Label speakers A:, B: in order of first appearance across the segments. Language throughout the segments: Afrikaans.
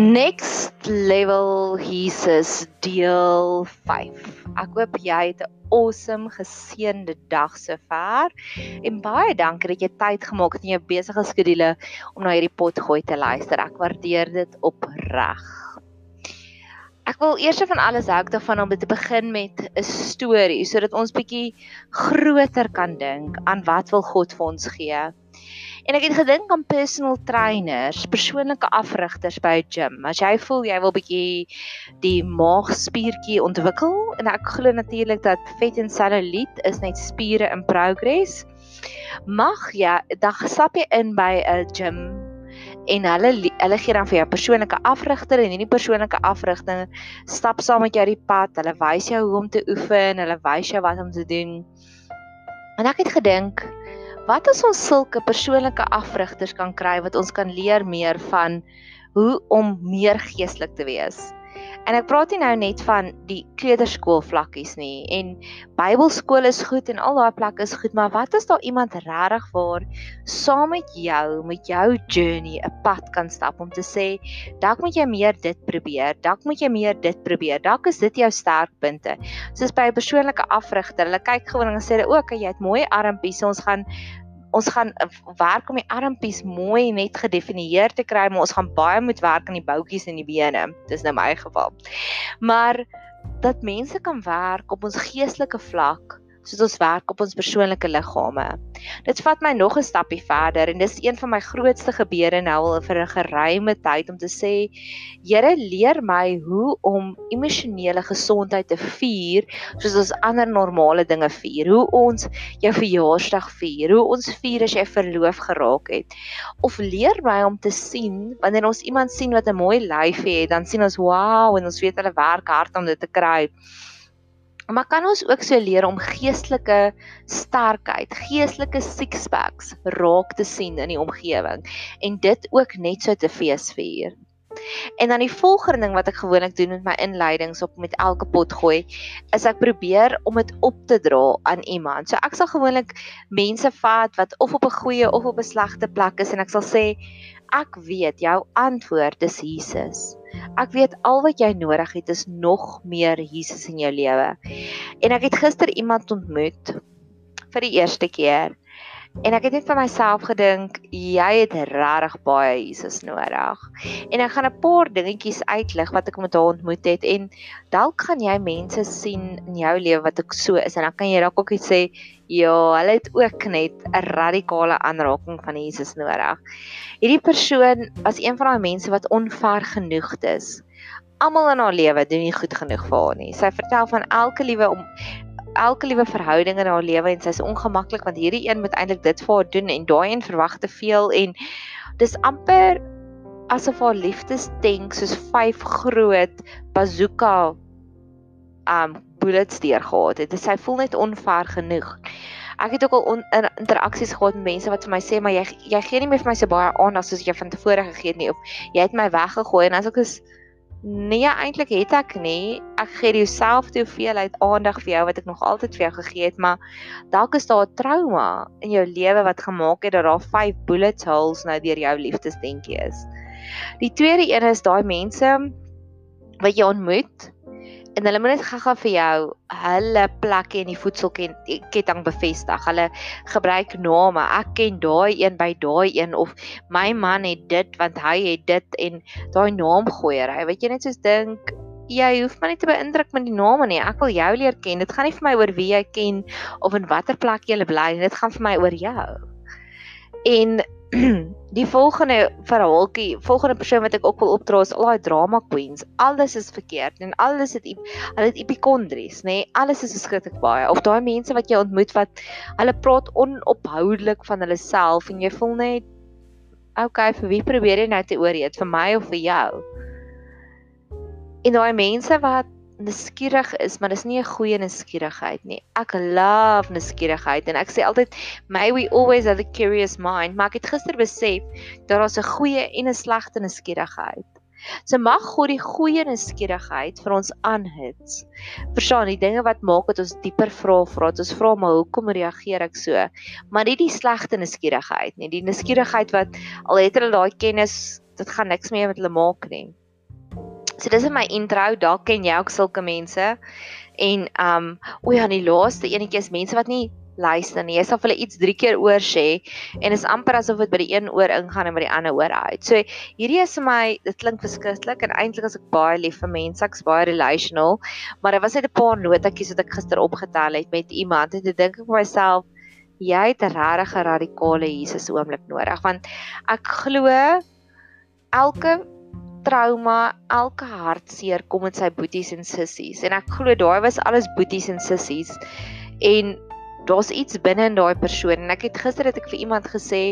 A: Next Level Jesus deel 5. Ek hoop jy het 'n awesome geseënde dag sover en baie dankie dat jy tyd gemaak het in jou besige skedule om na hierdie pot gooi te luister. Ek waardeer dit opreg. Ek wil eers van alles hou daarvan om te begin met 'n storie sodat ons bietjie groter kan dink aan wat wil God vir ons gee. En ek het gedink aan personal trainers, persoonlike afrigters by 'n gym. As jy voel jy wil bietjie die maagspiertjie ontwikkel en ek glo natuurlik dat vet en cellulite is net spiere in progress. Mag jy dan stap jy in by 'n gym en hulle hulle gee dan vir jou persoonlike afrigter en hierdie persoonlike afrigting stap saam met jou die pad. Hulle wys jou hoe om te oefen, hulle wys jou wat om te doen. En ek het gedink wat as ons sulke persoonlike afrigters kan kry wat ons kan leer meer van hoe om meer geestelik te wees. En ek praat nie nou net van die kleuterskool vlakkies nie en Bybelskool is goed en al daai plekke is goed, maar wat as daar iemand regtig waar saam met jou met jou journey 'n pad kan stap om te sê, dalk moet jy meer dit probeer, dalk moet jy meer dit probeer. Dalk is dit jou sterkpunte. Soos by 'n persoonlike afrigter, hulle kyk gewoon en sê, "Oké, okay, jy het mooi armpies, ons gaan ons gaan eh, werk om die armpies mooi net gedefinieer te kry, maar ons gaan baie moet werk aan die boutjies en die bene. Dis nou my geval. Maar dat mense kan werk op ons geestelike vlak soos ons werk op ons persoonlike liggame. Dit vat my nog 'n stappie verder en dis een van my grootste gebeure nou al vir 'n geruime tyd om te sê Here leer my hoe om emosionele gesondheid te vier soos ons ander normale dinge vier. Hoe ons jou verjaarsdag vier, hoe ons vier as jy verloof geraak het. Of leer my om te sien wanneer ons iemand sien wat 'n mooi lyf het, dan sien ons wow en ons weet hulle werk hard om dit te kry. Maar kan ons ook so leer om geestelike sterkheid, geestelike sixpacks raak te sien in die omgewing en dit ook net so te feesvier. En dan die volgende ding wat ek gewoonlik doen met my inleidings op met elke pot gooi, is ek probeer om dit op te dra aan iemand. So ek sal gewoonlik mense vat wat of op 'n goeie of op 'n slegte plek is en ek sal sê ek weet jou antwoord is Jesus. Ek weet al wat jy nodig het is nog meer Jesus in jou lewe. En ek het gister iemand ontmoet vir die eerste keer En ek het net vir myself gedink, jy het regtig baie Jesus nodig. En ek gaan 'n paar dingetjies uitlig wat ek met haar ontmoet het en dalk gaan jy mense sien in jou lewe wat ek so is en dan kan jy dalk ook iets sê, ja, hulle het ook net 'n radikale aanraking van Jesus nodig. Hierdie persoon was een van daai mense wat onvergenoegd is. Almal in haar lewe doen nie goed genoeg vir haar nie. Sy vertel van elke liewe om elke liewe verhouding in haar lewe en sy's ongemaklik want hierdie een moet eintlik dit vir haar doen en daai een verwag te veel en dis amper asof haar liefdestank soos vyf groot bazooka um bullets deur gehad het. Sy voel net onver genoeg. Ek het ook al on, in, interaksies gehad met mense wat vir my sê maar jy jy gee nie meer vir my so baie aandag soos jy van tevore gegee het nie of jy het my weggegooi en as ek is Nee, eintlik het ek nie. Ek gee jouselfde hoeveelheid aandag vir jou wat ek nog altyd vir jou gegee het, maar dalk is daar 'n trauma in jou lewe wat gemaak het dat daar 5 bullet holes nou deur jou liefdesdentjie is. Die tweede een is daai mense wat jy ontmoet en hulle moet net gaga vir jou hulle plekke in die voedselketting bevestig. Hulle gebruik name. Ek ken daai een by daai een of my man het dit want hy het dit en daai naamgooiery. Weet jy net soos dink jy hoef my nie te beïndruk met die name nie. Ek wil jou leer ken. Dit gaan nie vir my oor wie jy ken of in watter plek jy bly nie. Dit gaan vir my oor jou. En die volgende verhaaltjie, volgende persoon wat ek ook wil opdra is al daai drama queens. Alles is verkeerd en alles het hulle het epikondries, nê? Nee? Alles is beskiklik baie. Of daai mense wat jy ontmoet wat hulle praat onophoudelik van hulle self en jy voel net okay, vir wie probeer jy nou te oorreed, vir my of vir jou? En daai mense wat nuuskierig is, maar dis nie 'n goeie nuuskierigheid nie. Ek love nuuskierigheid en ek sê altyd may we always have a curious mind, maar ek het gister besef dat daar 'n goeie en 'n slegte nuuskierigheid. So mag God die goeie nuuskierigheid vir ons aanhits. Verstaan, die dinge wat maak dat ons dieper vra, vra dat ons vra maar hoekom reageer ek so? Maar nie die slegte nuuskierigheid nie, die nuuskierigheid wat al het hulle daai kennis, dit gaan niks meer met hulle maak nie. So dis in my intro, dalk ken jy ook sulke mense. En um o ja, die laaste enetjie is mense wat nie luister nie. Jy sal hulle iets 3 keer oor sê en is amper asof dit by die een oor ingaan en by die ander oor uit. So hierdie is vir my, dit klink verskriklik en eintlik as ek baie lief vir mense, ek's baie relational, maar daar was net 'n paar notetjies wat ek gister opgetel het met iemand en toe dink ek vir myself jy het 'n regte radikale Jesus oomblik nodig want ek glo elke trauma, elke hartseer kom met sy boeties en sissies en ek glo daai was alles boeties en sissies en daar's iets binne in daai persoon en ek het gister het ek vir iemand gesê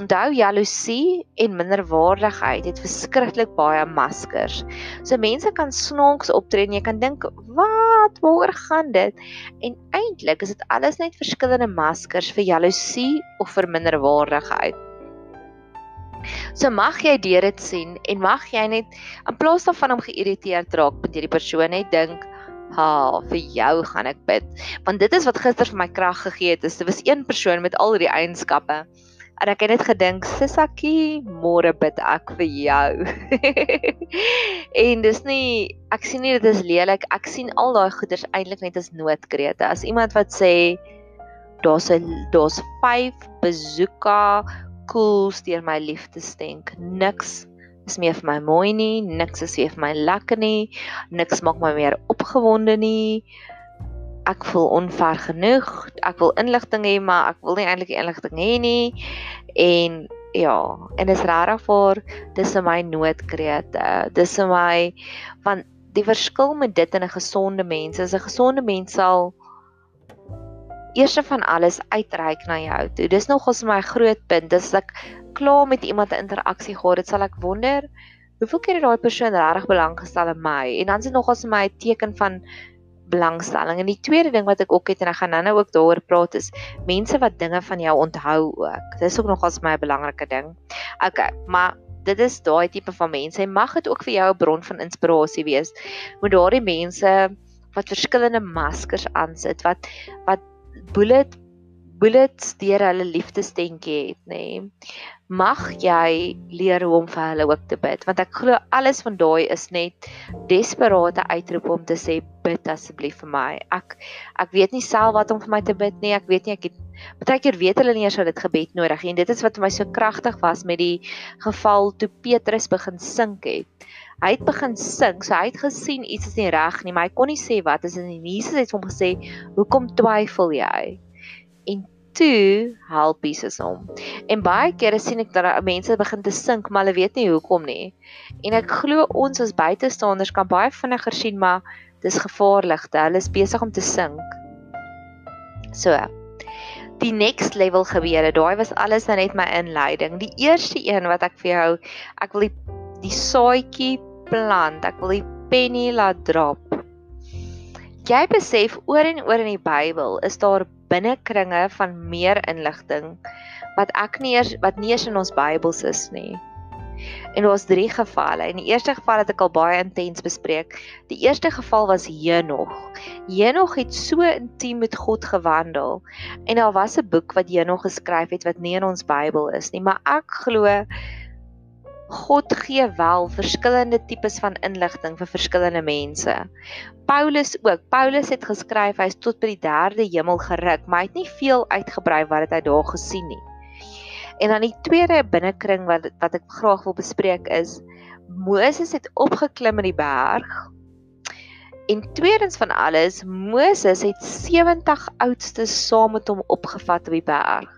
A: onthou jaloesie en minderwaardigheid het verskriklik baie maskers. So mense kan snaaks optree en jy kan dink wat waaroor gaan dit? En eintlik is dit alles net verskillende maskers vir jaloesie of vir minderwaardigheid. So mag jy dit sien en mag jy net in plaas daarvan om geïrriteerd raak met hierdie persoon net dink Ha, vir jou gaan ek bid. Want dit is wat gister vir my krag gegee het. Dit was een persoon met al hierdie eienskappe. En ek het net gedink, Sissakie, môre bid ek vir jou. en dis nie ek sien nie dit is lelik. Ek sien al daai goeders eintlik net as noodkrete. As iemand wat sê daar's 'n daar's 5 besoeka koels deur my liefde stenk. Niks is meer vir my mooi nie, niks is weer vir my lekker nie, niks maak my meer opgewonde nie. Ek voel onver genoeg. Ek wil inligting hê, maar ek wil nie eintlik inligting hê nie. En ja, en dis regtig vir dis in my noodkrete. Dis in my want die verskil met dit en 'n gesonde mens is 'n gesonde mens sal eerste van alles uitreik na jou toe. Dis nogals my groot punt. Dis ek klaar met iemand 'n interaksie gehad het, sal ek wonder hoeveel keer het daai persoon regtig belang gestel in my? En dan is dit nogals vir my 'n teken van belangstelling. En die tweede ding wat ek ook het en ek gaan nou-nou ook daaroor praat is mense wat dinge van jou onthou ook. Dis ook nogals my 'n belangrike ding. Okay, maar dit is daai tipe van mense. En mag dit ook vir jou 'n bron van inspirasie wees. Moet daardie mense wat verskillende maskers aansit, wat wat bullet bullets deur hulle liefdesdentjie het, nê. Nee, mag jy leer hoe om vir hulle ook te bid, want ek glo alles van daai is net desperate uitroepe om te sê bid asseblief vir my. Ek ek weet nie self wat om vir my te bid nie. Ek weet nie ek het baie keer weet hulle nie eers dat dit gebed nodig het. En dit is wat vir my so kragtig was met die geval toe Petrus begin sink het. Hy het begin sink, so hy het gesien iets is nie reg nie, maar hy kon nie sê wat is en Jesus het hom gesê, "Hoekom twyfel jy?" en toe help Jesus hom. En baie kere sien ek dat mense begin te sink, maar hulle weet nie hoekom nie. En ek glo ons as buitestanders kan baie vinniger sien maar dis gevaarlik, hulle is besig om te sink. So. Die next level gebeure, daai was alles net my inleiding. Die eerste een wat ek vir jou, ek wil die die saadjie plant. Ek wil die penny laat drop. Jy besef oor en oor in die Bybel is daar binnekringe van meer inligting wat ek nie eers wat nie eens in ons Bybels is nie. En daar's drie gevalle. In die eerste geval het ek al baie intens bespreek. Die eerste geval was Henog. Henog het so intiem met God gewandel en daar was 'n boek wat Henog geskryf het wat nie in ons Bybel is nie, maar ek glo God gee wel verskillende tipes van inligting vir verskillende mense. Paulus ook. Paulus het geskryf hy's tot by die derde hemel geruk, maar hy het nie veel uitgebrei wat het hy daar gesien nie. En dan die tweede binnekring wat wat ek graag wil bespreek is Moses het opgeklim in die berg. En tweedens van alles, Moses het 70 oudstes saam met hom opgevat op die berg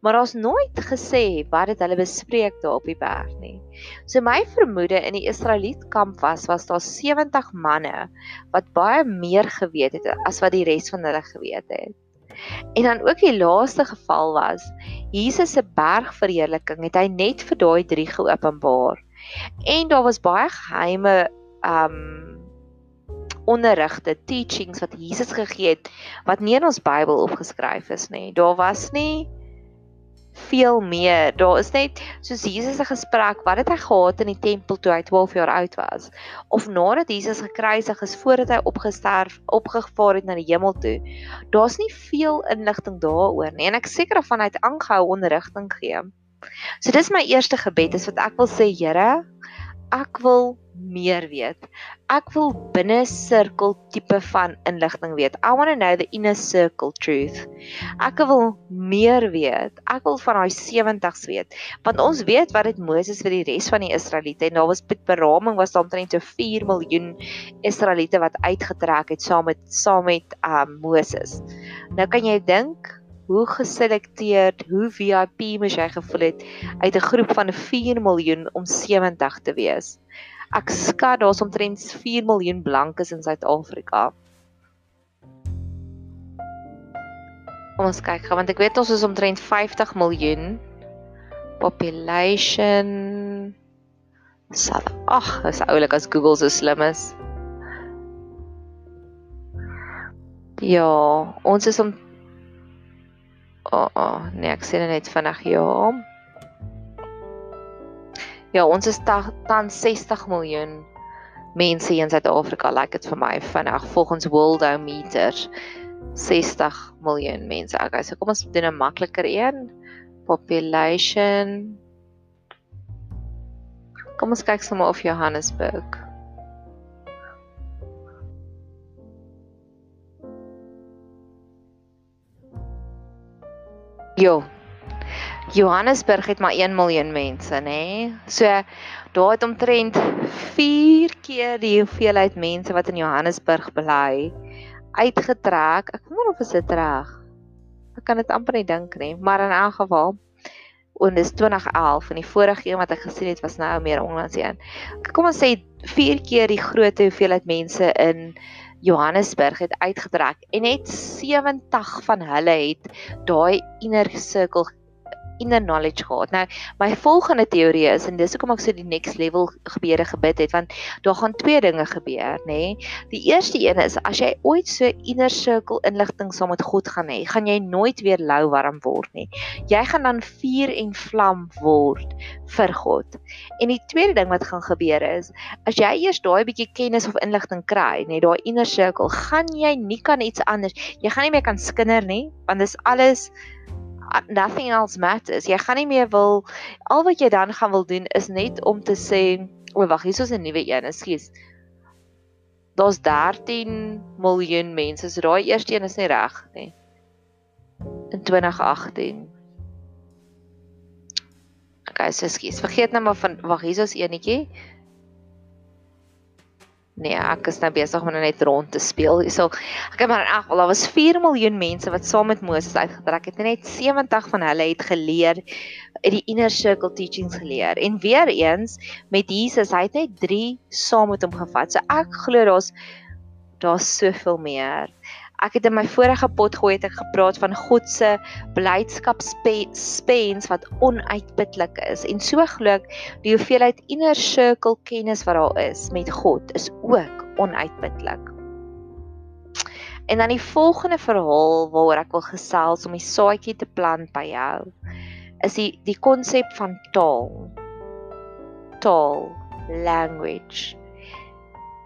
A: maar daar's nooit gesê wat dit hulle bespreek daar op die berg nie. So my vermoede in die Israeliet kamp was was daar 70 manne wat baie meer geweet het as wat die res van hulle geweet het. En dan ook die laaste geval was Jesus se bergverheerliking het hy net vir daai drie geopenbaar. En daar was baie geheime um onderrigte teachings wat Jesus gegee het wat nie in ons Bybel opgeskryf is nie. Daar was nie veel meer. Daar is net soos Jesus se gesprek wat het hy gehad in die tempel toe hy 12 jaar oud was of nadat Jesus gekruisig is voordat hy opgesterf opgevaar het na die hemel toe. Daar's nie veel inligting daaroor nie en ek seker of hy het aangehou onderrigting gee. So dis my eerste gebed is wat ek wil sê Here, ek wil meer weet. Ek wil binne sirkel tipe van inligting weet. I want to know the inner circle truth. Ek wil meer weet. Ek wil van daai 70s weet. Want ons weet wat dit Moses vir die res van die Israeliete en daar was met beraming was daar omtrent so 4 miljoen Israeliete wat uitgetrek het saam met saam met um Moses. Nou kan jy dink hoe geselekteerd, hoe VIP moes jy gevoel het uit 'n groep van 4 miljoen om 70 te wees. Ek skat daar's omtrent 4 miljoen blankes in Suid-Afrika. Kom ons kyk gou want ek weet ons is omtrent 50 miljoen population. Ag, dis oulik as Google so slim is. Ja, ons is om O, oh, oh, nee, ek sien net vinnig ja. Ja, ons is tans 60 miljoen mense in Suid-Afrika, lyk like dit vir my vinnig volgens Worldometer 60 miljoen mense. Okay, so kom ons doen 'n makliker een. Population. Kom ons kyk sommer of Johannesburg. Jo. Johannesburg het maar 1 miljoen mense, nê? Nee? So daar het omtrent 4 keer die hoeveelheid mense wat in Johannesburg bly uitgetrek. Ek wonder of dit reg. Ek kan dit amper nie dink nie, maar in elk geval en dis 2011 en die vorige een wat ek gesien het was nou meer onlangs een. Kom ons sê 4 keer die grootte hoeveelheid mense in Johannesburg het uitgetrek en net 70 van hulle het daai inner circle inner knowledge gehad. Nou, my volgende teorie is en dis hoekom ek so die next level gebeure gebid het want daar gaan twee dinge gebeur, nê. Nee. Die eerste een is as jy ooit so inner circle inligting saam met God gaan hê, gaan jy nooit weer lou warm word nie. Jy gaan dan vuur en vlam word vir God. En die tweede ding wat gaan gebeur is as jy eers daai bietjie kennis of inligting kry, nê, nee, daai inner circle, gaan jy nie kan iets anders. Jy gaan nie meer kan skinder nie, want dis alles nothing else matters. Jy gaan nie meer wil al wat jy dan gaan wil doen is net om te sê, o wag, hier is 'n nuwe een, ekskuus. Daar's 13 miljoen mense. So daai eerste een is nie reg nie. In 2018. Okay, so ekskuus. Vergeet nou maar van wag, hier is enetjie. Nee, ek is nou besig om net rond te speel. So, ek het maar in elk geval, daar was 4 miljoen mense wat saam met Moses uitgetrek het en net 70 van hulle het geleer uit die inner circle teachings geleer. En weer eens met Jesus, hy het net 3 saam met hom gevat. So ek glo daar's daar's soveel meer. Ek het in my vorige pot gooi het ek gepraat van God se blydskap spens wat onuitputlik is en so glo ek die hoeveelheid inner circle kennis wat daar is met God is ook onuitputlik. En dan die volgende verhaal waaroor ek wil gesels om die saadjie te plant by jou is die die konsep van taal. Taal, language.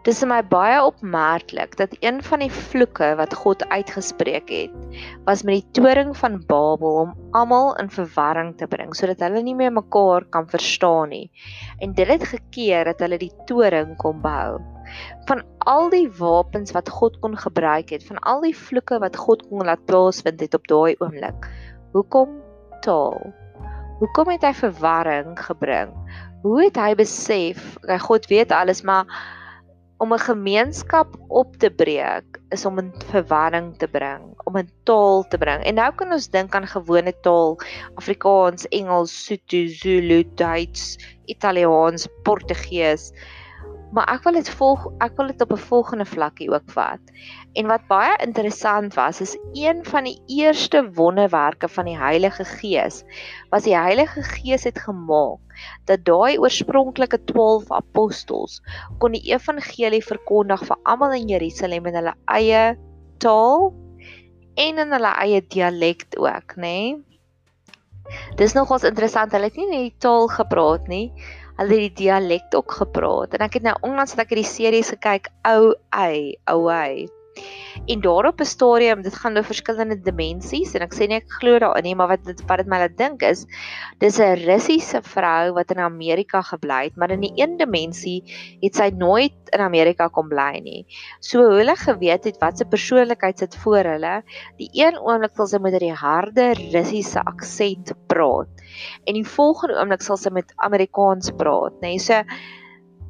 A: Dis vir my baie opmerklik dat een van die vloeke wat God uitgespreek het, was met die toring van Babel om almal in verwarring te bring sodat hulle nie meer mekaar kan verstaan nie. En dit het gekeer dat hulle die toring kon bou. Van al die wapens wat God kon gebruik het, van al die vloeke wat God kon laat plaasvind het op daai oomblik. Hoekom taal? Hoekom het hy verwarring gebring? Hoe het hy besef, God weet alles, maar om 'n gemeenskap op te breek is om 'n verwarring te bring, om 'n taal te bring. En nou kan ons dink aan gewone taal, Afrikaans, Engels, Sotho, Zulu, Duits, Italiaans, Portugees maar ek wil dit volg ek wil dit op 'n volgende vlakkie ook vat. En wat baie interessant was is een van die eerste wonderwerke van die Heilige Gees was die Heilige Gees het gemaak dat daai oorspronklike 12 apostels kon die evangelie verkondig vir almal in Jerusalem in hulle eie taal en in hulle eie dialek ook, nê? Nee? Dis nogals interessant, hulle het nie net die taal gepraat nie, hulle het die dialek ook gepraat en ek het nou onlangs dat ek hierdie series gekyk ou ei ou ei En daarop 'n stadium, dit gaan oor verskillende dimensies en ek sê nie ek glo daarin nie, maar wat dit wat dit my laat dink is, dis 'n Russiese vrou wat in Amerika gebly het, maar in die een dimensie het sy nooit in Amerika kom bly nie. So hulle geweet het wat se persoonlikheid sit voor hulle, die een oomblik wil sy met 'n harde Russiese aksent praat en die volgende oomblik sal sy met Amerikaans praat, nê? Nee, so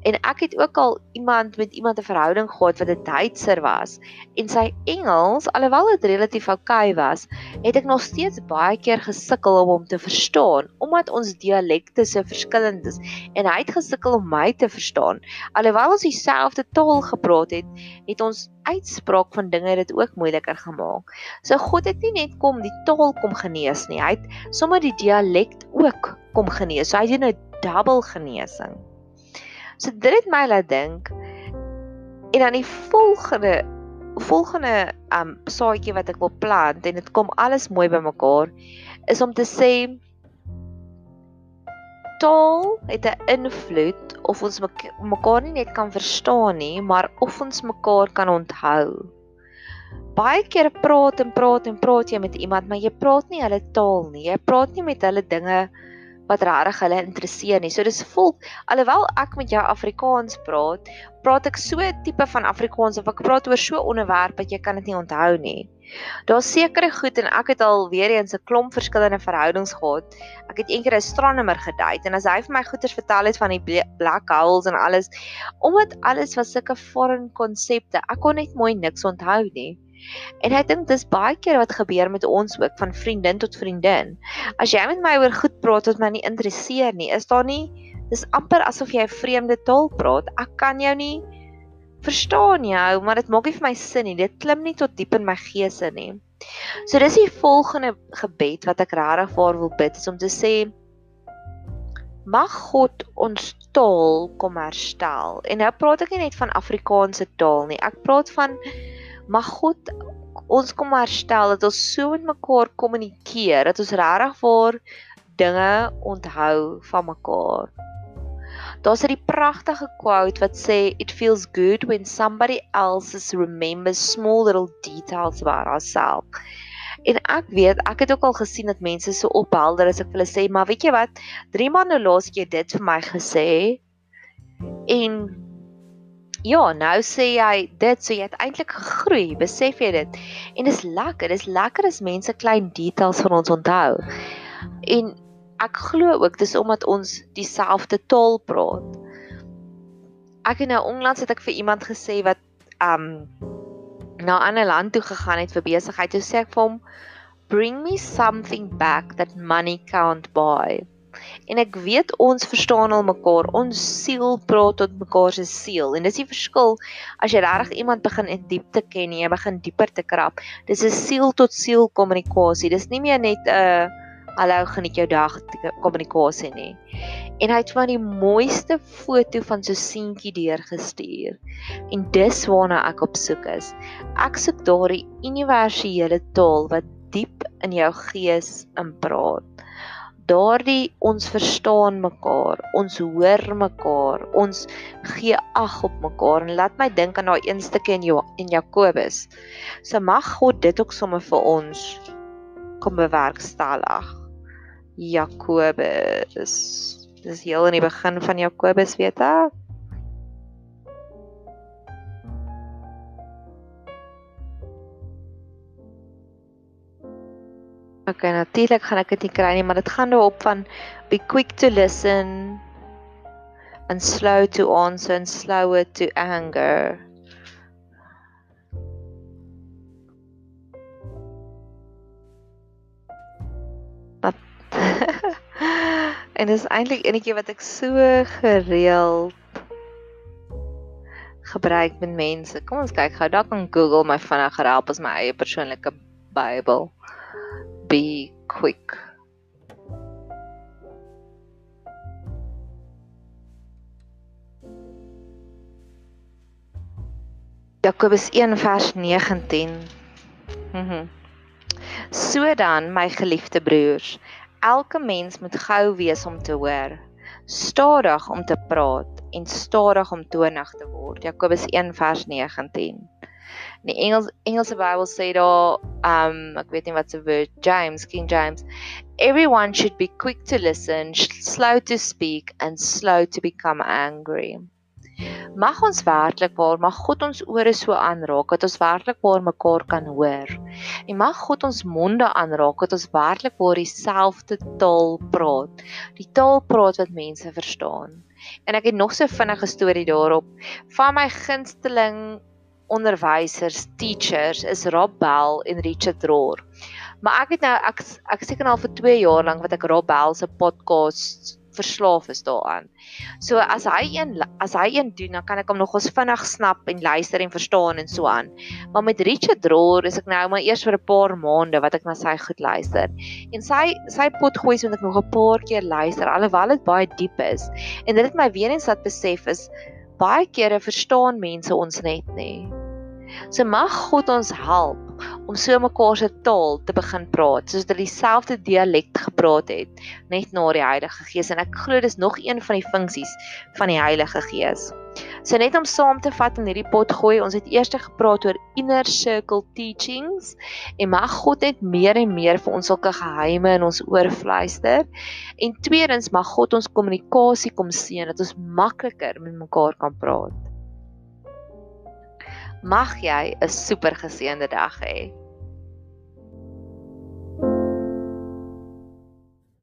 A: En ek het ook al iemand met iemand 'n verhouding gehad wat 'n Duitser was en sy Engels, alhoewel dit relatief oukei was, het ek nog steeds baie keer gesukkel om hom te verstaan omdat ons dialekte so verskillend is en hy het gesukkel om my te verstaan. Alhoewel ons dieselfde taal gepraat het, het ons uitspraak van dinge dit ook moeiliker gemaak. So God het nie net kom die taal kom genees nie, hy het sommer die dialek ook kom genees. So hy het 'n double genesing. So dit het my laat dink en dan die volgende volgende um saadjie wat ek wil plant en dit kom alles mooi bymekaar is om te sê taal het 'n invloed of ons mekaar nie net kan verstaan nie, maar of ons mekaar kan onthou. Baie keer praat en praat en praat jy met iemand, maar jy praat nie hulle taal nie. Jy praat nie met hulle dinge wat regtig hulle interesseer nie. So dis vol alhoewel ek met jou Afrikaans praat, praat ek so tipe van Afrikaans of ek praat oor so onderwerp wat jy kan dit nie onthou nie. Daar's sekere goed en ek het al weer eens 'n klomp verskillende verhoudings gehad. Ek het eendag 'n astronomer gedate en as hy vir my goeters vertel het van die black holes en alles, omdat alles was sulke foreign konsepte, ek kon net mooi niks onthou nie. En ek dink dis baie keer wat gebeur met ons ook van vriendin tot vriendin. As jy met my oor goed praat wat my nie interesseer nie, is daar nie dis amper asof jy 'n vreemde taal praat. Ek kan jou nie verstaan jou, maar dit maak nie vir my sin nie. Dit klim nie tot diep in my gees in nie. So dis die volgende gebed wat ek regtig vir wil bid is om te sê Mag God ons taal kom herstel. En nou praat ek nie net van Afrikaanse taal nie. Ek praat van mag God ons kom herstel dat ons so met mekaar kommunikeer dat ons regtig vir dinge onthou van mekaar. Daar's 'n pragtige quote wat sê it feels good when somebody else remembers small little details about ourselves. En ek weet, ek het ook al gesien dat mense so ophelder as ek hulle sê, maar weet jy wat? 3 maande laas het jy dit vir my gesê. En Ja, nou sê jy dit, so jy het eintlik gegroei, besef jy dit? En dis lekker, dis lekker as mense klein details van ons onthou. En ek glo ook dis omdat ons dieselfde taal praat. Ek het nou onlangs het ek vir iemand gesê wat um na 'n ander land toe gegaan het vir besigheid, toe sê ek vir hom bring me something back that money can't buy. En ek weet ons verstaan al mekaar. Ons siel praat tot mekaar se siel. En dis die verskil as jy regtig iemand begin in diepte ken en jy begin dieper te krap. Dis 'n siel tot siel kommunikasie. Dis nie meer net 'n uh, hallo geniet jou dag kommunikasie nie. En hy het van die mooiste foto van so seentjie deurgestuur. En dis waarna ek op soek is. Ek soek daardie universele taal wat diep in jou gees inpraat daardie ons verstaan mekaar, ons hoor mekaar, ons gee ag op mekaar en laat my dink aan daai een stukkie in jou in Jakobus. So mag God dit ook sommer vir ons kom bewerkstellig. Jakobus. Dis heel in die begin van Jakobus, weet ek. Okay, natuurlik gaan ek dit nie kry nie, maar dit gaan daarop van be quick to listen and slow to answer and slower to anger. Wat En dis eintlik enetjie wat ek so gereeld gebruik met mense. Kom ons kyk gou, daar kan Google my vinniger help as my eie persoonlike Bybel be quick. Jakobus 1 vers 19. Mhm. So dan, my geliefde broers, elke mens moet gou wees om te hoor, stadig om te praat en stadig om tonig te word. Jakobus 1 vers 19. In die Engels Engelse Bybel sê daar um ek weet nie wat se woord James King James everyone should be quick to listen, slow to speak and slow to become angry. Mag ons werklik waar mag God ons ore so aanraak dat ons werklik waar mekaar kan hoor. En mag God ons monde aanraak dat ons werklik waar dieselfde taal praat. Die taal praat wat mense verstaan. En ek het nog so vinnige storie daarop van my gunsteling onderwysers, teachers is Rob Bell en Richard Rohr. Maar ek het nou ek ek seker al vir 2 jaar lank wat ek Rob Bell se podcast verslaaf is daaraan. So as hy een as hy een doen, dan kan ek hom nogals vinnig snap en luister en verstaan en so aan. Maar met Richard Rohr is ek nou maar eers vir 'n paar maande wat ek na sy goed luister. En sy sy potgooi so net nog 'n paar keer luister alhoewel dit baie diep is. En dit het my weer eens laat besef is baie kere verstaan mense ons net nie. So mag God ons help om so mekaar se taal te begin praat, soos dat dieselfde dialek gepraat het net na die Heilige Gees en ek glo dis nog een van die funksies van die Heilige Gees. So net om saam te vat in hierdie pot gooi, ons het eers gepraat oor inner circle teachings en mag God net meer en meer vir ons sulke geheime in ons oor fluister. En tweedens mag God ons kommunikasie kom seën dat ons makliker met mekaar kan praat. Mag jy 'n super geseënde dag hê.